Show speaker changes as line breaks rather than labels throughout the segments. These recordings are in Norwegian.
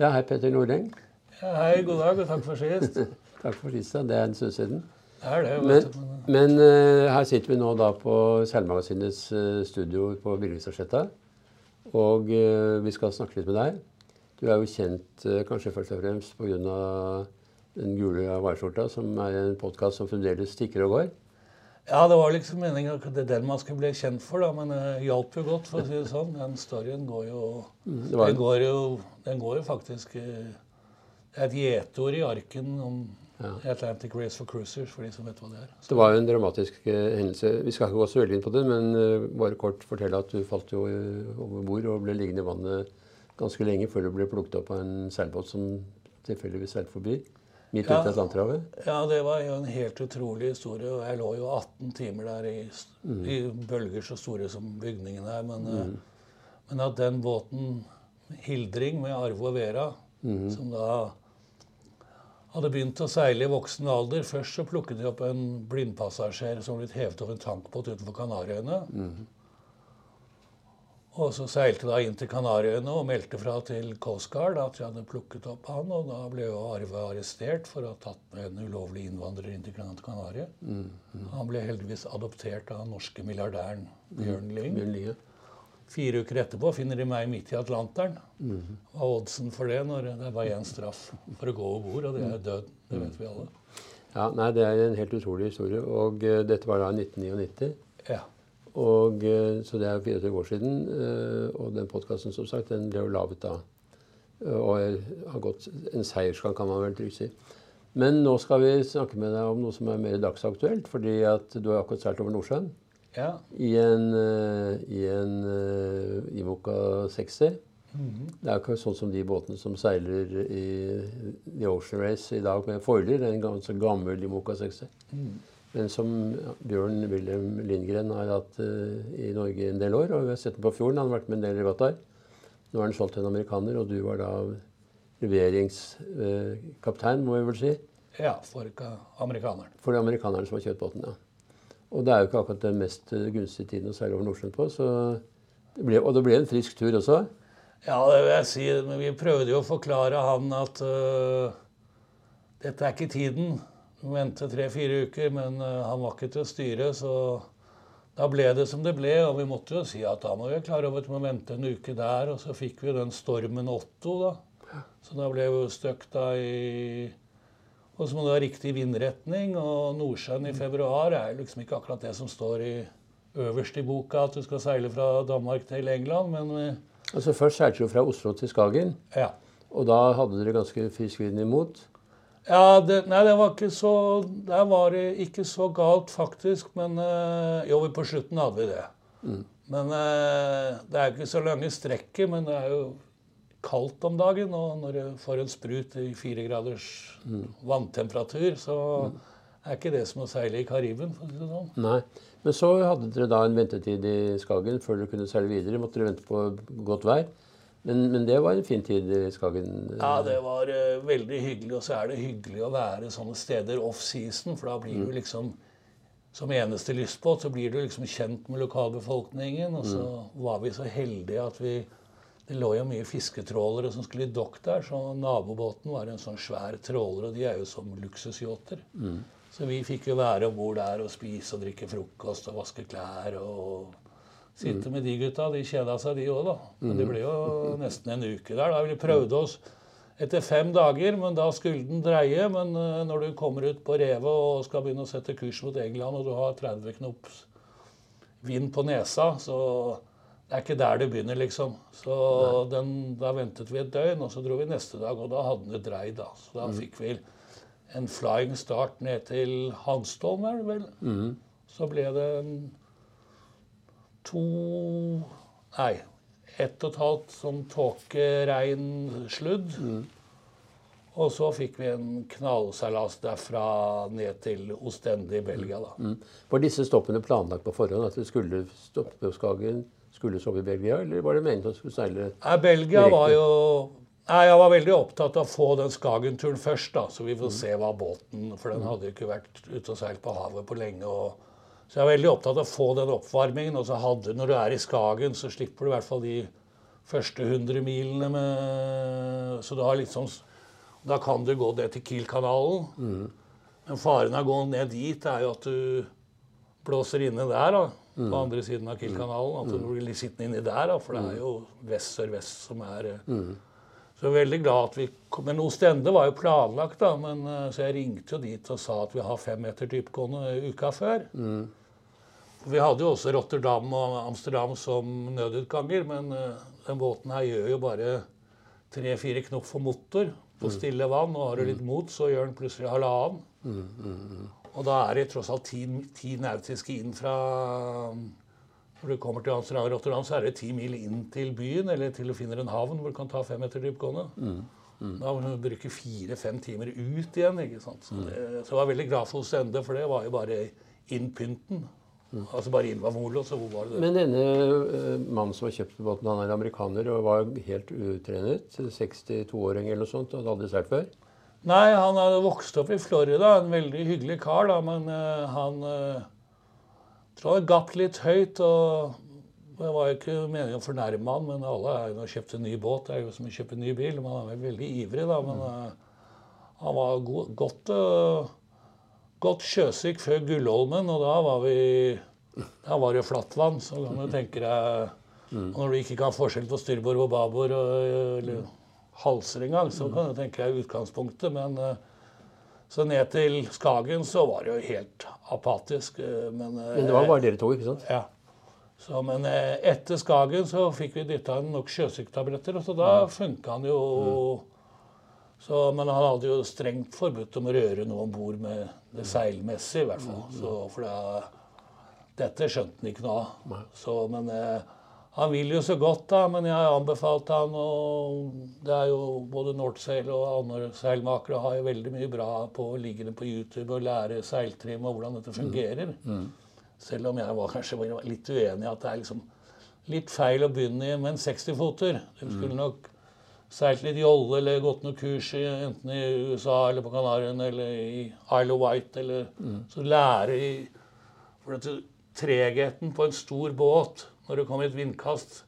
Ja, hei, Petter Noreng.
Ja, hei, god dag, og takk for sist.
Takk for sist. da. Det er en stund siden.
Det er det,
Men,
vet du. men-
men eh, her sitter vi nå da på Seilmagasinets uh, studio på Billingstadsletta. Og uh, vi skal snakke litt med deg. Du er jo kjent eh, kanskje først og fremst pga. Den gule vareskjorta, som er en podkast som fremdeles tikker og går.
Ja, det var liksom meningen at det er den man skulle bli kjent for, da, men det hjalp jo godt, for å si det sånn. Den storyen går jo
Mm,
Den går jo, den går jo faktisk eh, Det er et gjetord i arken om Atlantic Race for Cruisers, for de som vet hva det er.
Det var jo en dramatisk eh, hendelse. Vi skal ikke gå så veldig inn på det, men eh, bare kort fortelle at du falt jo eh, over bord og ble liggende i vannet ganske lenge før du ble plukket opp av en seilbåt som tilfeldigvis seilte forbi. Midt ute i Atlanterhavet.
Ja, det var jo en helt utrolig historie. og Jeg lå jo 18 timer der i, i bølger så store som bygningen her. Men, mm. men at den båten, Hildring med Arvo og Vera, som da hadde begynt å seile i voksen alder Først så plukket de opp en blindpassasjer som ble hevet over en tankbåt utenfor Kanariøyene. Og så seilte da inn til Kanariøyene og meldte fra til Coast Guard at de hadde plukket opp han. Og da ble jo Arve arrestert for å ha tatt med en ulovlig innvandrer inn til Gran Canaria. Han ble heldigvis adoptert av den norske milliardæren Bjørn Lyng.
Mm.
Fire uker etterpå finner de meg midt i Atlanteren. Hva er oddsen for det når det er bare én straff for å gå over bord, og det er død. Det vet vi alle.
Ja, nei, Det er en helt utrolig historie. Og uh, dette var da i 1999.
Ja.
Og, eh, så det er 24 år siden. eh, og den podkasten som sagt, den ble jo laget da. Eh, og har gått en seiersgang, kan man vel trygt si. Men nå skal vi snakke med deg om noe som er mer dagsaktuelt. Fordi at du har akkurat seilt over Nordsjøen
ja.
i en, i en Imoca 60. Det er jo ikke sånn som de båtene som seiler i The Ocean Race i dag med foiler. Er en ganske gammel Imoca 60. Men som Bjørn Wilhelm Lindgren har hatt eh, i Norge en del år. Og vi har sett den på fjorden. Han har vært med en del regattaer. Nå er den solgt til en amerikaner, og du var da leveringskaptein, må vi vel si.
ja for amerikaneren.
For de amerikaneren som har kjøpt båten. ja. Og det er jo ikke akkurat den mest eh, gunstige tiden å seile over Nordsjøen på. Så det ble, og det ble en frisk tur også.
Ja, det vil jeg si. Men vi prøvde jo å forklare han at uh, dette er ikke tiden. Må Vente tre-fire uker, men øh, han var ikke til å styre, så da ble det som det ble. Og vi måtte jo si at da må vi klare klar over at vi må vente en uke der. Og så fikk vi den stormen Otto, da. Så da ble vi stuck da i Og så må du ha riktig vindretning. Og Nordsjøen i februar er liksom ikke akkurat det som står i øverst i boka, at du skal seile fra Danmark til England, men vi,
Altså Først seilte du fra Oslo til Skagen,
ja.
og da hadde dere ganske frisk vind imot.
Ja, det, nei, det var ikke så Der var det ikke så galt, faktisk. Men eh, Jo, på slutten hadde vi det. Men eh, det er ikke så lange strekket, men det er jo kaldt om dagen. Og når du får en sprut i fire graders vanntemperatur, så er ikke det som å seile i Kariben, for å si det sånn.
Nei. Men så hadde dere da en ventetid i Skagen før dere kunne seile videre. Måtte dere vente på godt vær. Men, men det var en fin tid i Skagen.
Ja, det var uh, veldig hyggelig. Og så er det hyggelig å være sånne steder off-season, for da blir du liksom Som eneste lystbåt så blir du liksom kjent med lokalbefolkningen. Og så var vi så heldige at vi Det lå jo mye fisketrålere som skulle i dokk der, så nabobåten var en sånn svær tråler, og de er jo som luksusyachter. Så vi fikk jo være om bord der og spise og drikke frokost og vaske klær og sitte med de gutta. De kjeda seg, de òg, da. Men det ble jo nesten en uke der. Da vi prøvde oss etter fem dager, men da skulle den dreie. Men eh, når du kommer ut på revet og skal begynne å sette kurs mot England, og du har 30 knops vind på nesa, så det er ikke der det begynner, liksom. Så den, da ventet vi et døgn, og så dro vi neste dag, og da hadde den dreid. da. Så da fikk vi en flying start ned til Hanstholm, er det vel. Så ble det en to Nei, ett og et halvt sånn tåkeregn sludd. Og så fikk vi en knallseilas derfra ned til Ostende i Belgia, da.
Mm. Var disse stoppene planlagt på forhånd? At det skulle stoppe på Skagen, skulle sove i Belgia? Eller var det meningen at du skulle seile
Nei, Belgia var jo Nei, Jeg var veldig opptatt av å få den Skagen-turen først, da, så vi får se hva båten For den hadde jo ikke vært ute og seilt på havet på lenge. og så jeg er veldig opptatt av å få den oppvarmingen. og så hadde, Når du er i Skagen, så slipper du i hvert fall de første 100 milene med Så du har litt sånn Da kan du gå ned til Kiel-kanalen. Men faren av å gå ned dit er jo at du blåser inne der, da. På andre siden av Kiel-kanalen. At du blir litt sittende inni der, da. For det er jo vest-sør-vest som er mm. Så jeg er veldig glad at vi kom. Men Ostende var jo planlagt, da. Men, eh, så jeg ringte jo dit og sa at vi har fem meter dypgående uka før. Vi hadde jo også Rotterdam og Amsterdam som nødutganger, men eh, den båten her gjør jo bare tre-fire knop for motor på stille vann. Og har du litt mot, så gjør den plutselig halvannen. Og da er det tross alt ti, ti nautiske inn fra Når du kommer til Amsterdam og Rotterdam, så er det ti mil inn til byen, eller til du finner en havn hvor du kan ta fem meter dypgående. Da må du bruke fire-fem timer ut igjen. ikke sant? Så, det, så jeg var veldig glad for Ostende, for det var jo bare inn pynten. Altså bare inn var molo, så hvor var det det?
Men denne eh, mannen som har kjøpt båten, han er amerikaner og var helt utrenet. 62-åring eller noe sånt, og hadde aldri seilt før.
Nei, han hadde vokst opp i Florida. En veldig hyggelig kar, da, men uh, han uh, tror han gapt litt høyt. og Det var jo ikke meningen å fornærme han, men alle er jo kjøpt en ny båt. Det er jo som å kjøpe en ny bil. Man er vel veldig ivrig, da. Men uh, han var go godt, uh, godt sjøsyk før Gullholmen, og da var vi Da var det flatt vann, så kan du tenke deg Når du ikke kan forskjell på styrbord og babord og eller, halser engang, så kan du tenke deg utgangspunktet. Men eh, så ned til Skagen så var det jo helt apatisk. eh, Men, eh,
Men det var bare dere to, ikke sant?
ja. Så, men etter Skagen så fikk vi dytta inn nok sjøsyketabletter, og så da funka han jo så, Men han hadde jo strengt forbudt om å røre noe om bord med det seilmessige, i hvert fall. Så, for det, dette skjønte han ikke noe av. Så, men eh, han vil jo så godt, da. Men jeg har anbefalt han og Det er jo både Northsail og andre seilmakere har jo veldig mye bra på liggende på YouTube og lære seiltrim og hvordan dette fungerer. Selv om jeg var kanskje var litt uenig i at det er liksom litt feil å begynne med en 60-foter. De skulle nok seilt litt jolle eller gått noen kurs i, enten i USA eller på Kanariøyene eller i Isle of Wight. Eller, Så lære i For dette tregheten på en stor båt når det kommer et vindkast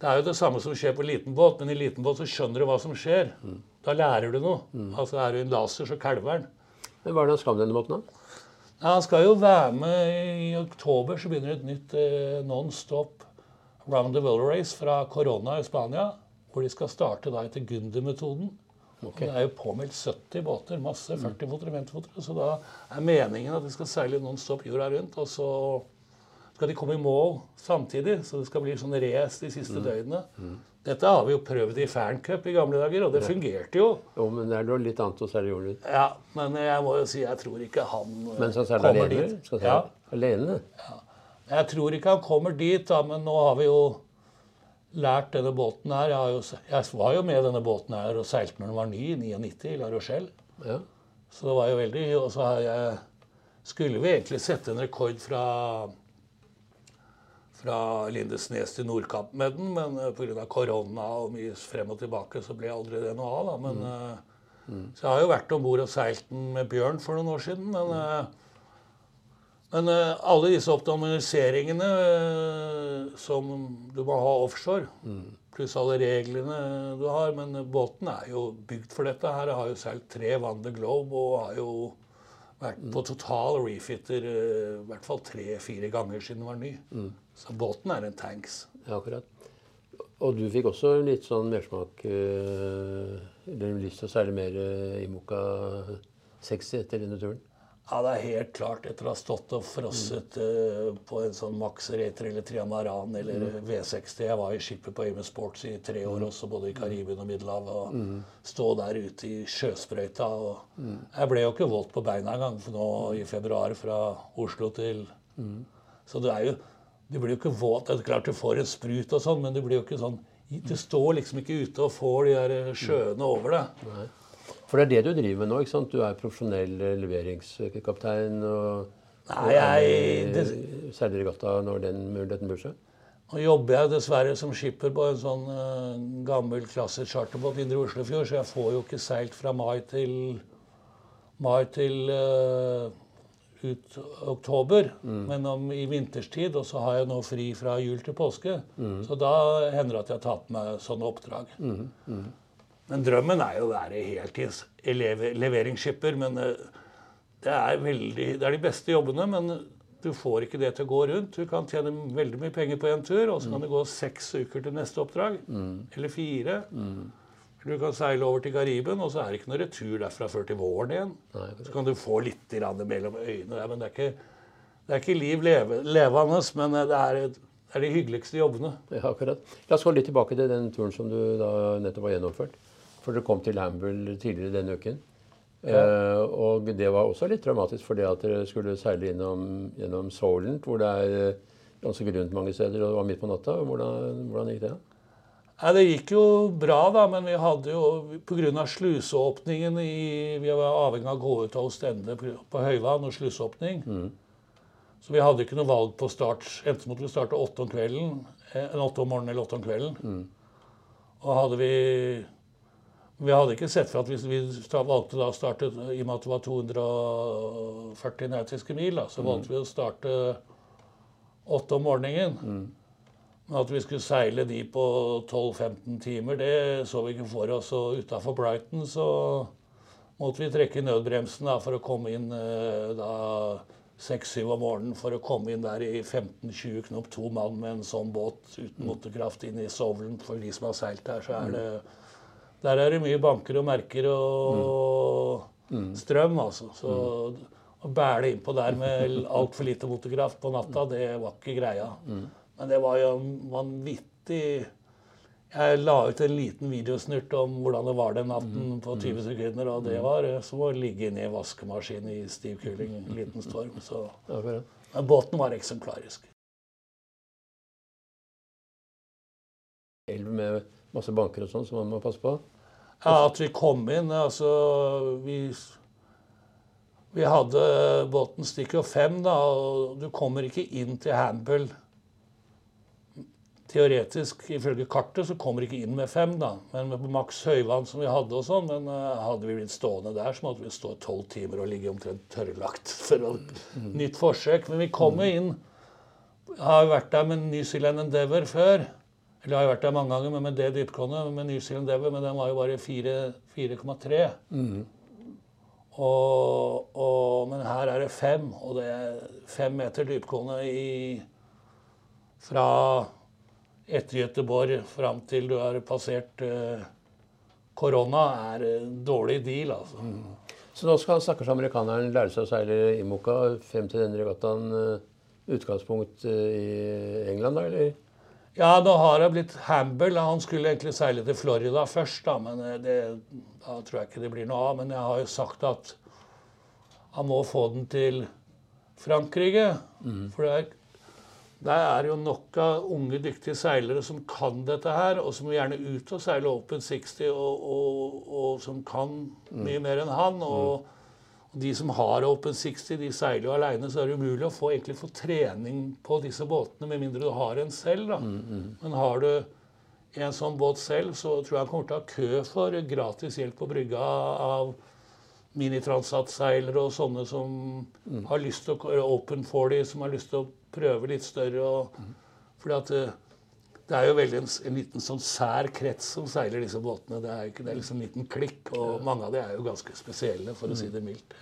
Det er jo det samme som skjer på en liten båt, men i liten båt så skjønner du hva som skjer. Da lærer du noe. Altså Er du en laser, så kalver den.
Men hva er det han skal denne båten, da?
Ja, han skal jo være med i oktober, så begynner et nytt eh, non-stop Round the World Race fra Corona i Spania. Hvor de skal starte da etter Gunder-metoden. Okay. Det er jo påmeldt 70 båter, masse 40-fotere, 50-fotere. Så da er meningen at de skal seile noen stopp jorda rundt. Og så skal de komme i mål samtidig, så det skal bli sånn race de siste døgnene. Dette har vi jo prøvd i Ferncup i gamle dager, og det fungerte jo.
Jo, men det er noe litt annet å seile jorden ut.
Ja, Men jeg må jo si jeg tror ikke han eh,
Men skal
kommer
alene?
dit.
Skal seile
Ja.
alene?
Jeg tror ikke han kommer dit, da, men nå har vi jo lært denne båten her. Jeg, har jo, jeg var jo med denne båten her og seilte når den var ny, i 99, i La Rochelle.
Ja.
Så det var jo veldig Og så har jeg Skulle vi egentlig sette en rekord fra fra Lindesnes til Nordkapp med den, men uh, pga. korona og mye frem og tilbake, så ble aldri det noe av. da, men eh, Så jeg har jo vært om bord og seilt den med Bjørn for noen år siden, men eh, men eh, alle disse optimaliseringene eh, som du må ha offshore, pluss alle reglene du har Men båten er jo bygd for dette. her. Har jo seilt tre Van de Globe og har jo vært på total refitter eh, i hvert fall tre-fire ganger siden den var ny. Så båten er en tanks.
Ja, akkurat. Og du fikk også litt sånn mersmak Eller lyst til å seile mer i Moka 60 etter denne turen?
Ja, det er helt klart. Etter å ha stått og frosset eh, på en sånn Max Rater eller Triamaran eller V60 Jeg var i skipet på Amy Sports i tre år også, både i Karibien og Middelhavet. Og stå der ute i sjøsprøyta. Og Jeg ble jo ikke våt på beina engang for nå i februar fra Oslo til Så du er jo Du blir jo ikke våt. Det er klart du får en sprut og sånn, men du blir jo ikke sånn Du står liksom ikke ute og får de der sjøene over deg.
For det er det du driver med nå? ikke sant? Du er profesjonell eh, leveringskaptein og,
Nei, jeg- det-
Særlig regatta når den muligheten byr seg?
Nå jobber jeg dessverre som skipper på en sånn uh, gammel klasse charterbåt indre Oslofjord, så jeg får jo ikke seilt fra mai til mai til uh, ut oktober, men om, i vinterstid, og så har jeg nå fri fra jul til påske. Så da hender det at jeg har tatt meg sånne oppdrag. Men drømmen er jo å være heltids leveringsskipper. Men eh, det er, veldig, det er de beste jobbene, men du får ikke det til å gå rundt. Du kan tjene veldig mye penger på en tur, og så kan det gå seks uker til neste oppdrag. Eller fire. Du kan seile over til Kariben, og så er det ikke noe retur derfra før til våren igjen.
Nei,
Så kan du få litt mellom øynene der, men det er ikke, det er ikke liv leve, levende. Men det er, det er de hyggeligste jobbene.
Ja, akkurat. La oss gå litt tilbake til den turen som du da nettopp har gjennomført. For dere kom til Hamble tidligere denne uken. Eh, og det var også litt dramatisk fordi at dere skulle seile innom, gjennom Solent, hvor det er eh, ganske grunt mange steder, og det var midt på natta. Hvordan, hvordan gikk det?
Nei, Det gikk jo bra, da, men vi hadde jo pga. sluseåpningen i, Vi var avhengig av å gå ut av Ostende på høyvann og sluseåpning. Så vi hadde ikke noe valg på start. Enten måtte vi starte åtte om kvelden, eh, åtte om morgenen eller åtte om kvelden. Og hadde vi Vi hadde ikke sett for at hvis vi valgte å starte I og med at det var 240 nautiske mil, da, så valgte vi å starte åtte om morgenen. Men at vi skulle seile de på 12-15 timer, det så vi ikke for oss. Og utafor Brighton så måtte vi trekke i nødbremsen da, for å komme inn eh, da 6-7 om morgenen. For å komme inn der i 15-20 knop, to mann med en sånn båt uten motorkraft inn i Sovlen. For de som har seilt der, så er det Der er det mye banker og merker og strøm, altså. Så å bæle innpå der med altfor lite motorkraft på natta, det var ikke greia. Men det var jo vanvittig Jeg la ut en liten videosnurt om hvordan det var den natten på 20 sekunder, og det var eh, som å ligge inne i vaskemaskin i stiv kuling en liten storm. Så men båten var eksemplarisk.
Elv med masse banker og sånn som man må passe på.
Ja, at vi kom inn Altså, vi Vi hadde båten stikker fem, da, og du kommer ikke inn til Hamble Teoretisk, ifølge kartet, så kommer ikke inn med fem, da. Men med maks høyvann som vi hadde og sånn. Men eh, hadde vi blitt stående der, så måtte vi stå tolv timer og ligge omtrent tørrlagt. For å, nytt forsøk. Men vi kom jo inn. Jeg har vært der med New Zealand Endeavour før. Eller jeg har jo vært der mange ganger, men med det dypgående med New Zealand Devil, men den var jo bare 4,3. Og, og, men her er det fem, og det er fem meter dypgående i fra etter Göteborg fram til du har passert eh, korona, er en dårlig deal, altså.
Så nå skal stakkars amerikaneren lære seg å seile Imoka frem til denne regattaen. uh, Utgangspunkt uh, i England, da, eller?
Ja, nå har det blitt Hamble. Han skulle egentlig seile til Florida først, da, men eh, det, da tror jeg ikke det blir noe av. Men jeg har jo sagt at han må få den til Frankrike. For det er, der er jo nok av unge, dyktige seilere som kan dette her, og som vil gjerne ut og seile Open 60, og, og, og som kan mye mer enn han. og og de som har Open 60, de seiler jo aleine, så er det umulig å få, egentlig få trening på disse båtene, med mindre du har en selv. da. Men har du en sånn båt selv, så tror jeg han kommer til å ha kø for gratis hjelp på brygga av minitransatseilere og sånne som har lyst til å Open 40, som har lyst til å prøve litt større. Og, fordi at det, er jo veldig en, en liten sånn sær krets som seiler disse båtene. Det er, ikke, det er liksom en liten klikk, og mange av de er jo ganske spesielle, for å si det mildt.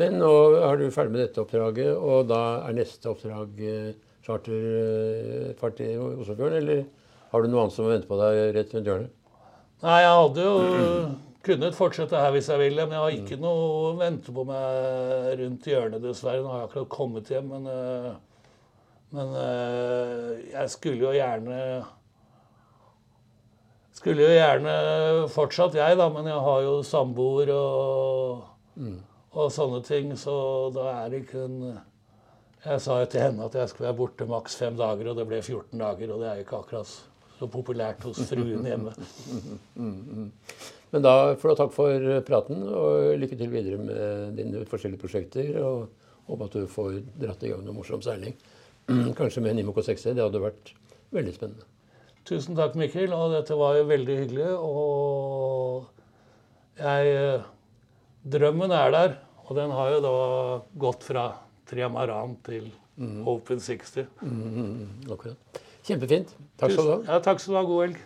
Men nå er du ferdig med dette oppdraget, og da er neste oppdrag eh, charterfart i Oslofjorden, eller har du noe annet som venter på deg rett rundt hjørnet?
Nei, jeg hadde jo kunnet fortsette her hvis jeg ville, men jeg har ikke noe å vente på meg rundt hjørnet, dessverre. Nå har jeg akkurat kommet hjem, men, eh, men eh, jeg skulle jo gjerne Skulle jo gjerne fortsatt, jeg, da, men jeg har jo samboer og, og sånne ting, så da er det kun Jeg sa jo til henne at jeg skulle være borte maks fem dager, og det ble 14 dager, og det er jo ikke akkurat så populært hos fruen hjemme.
Men da får du takk for praten, og lykke til videre med dine forskjellige prosjekter. Og håper at du får dratt i gang noe morsom seiling. Kanskje med en Imoco 60. Det hadde vært veldig spennende.
Tusen takk, Mikkel. Og dette var jo veldig hyggelig. Og jeg Drømmen er der. Og den har jo da gått fra Triamaran til Open 60.
Mm, akkurat. Kjempefint. Takk skal du ha.
Ja, takk skal du ha. God helg.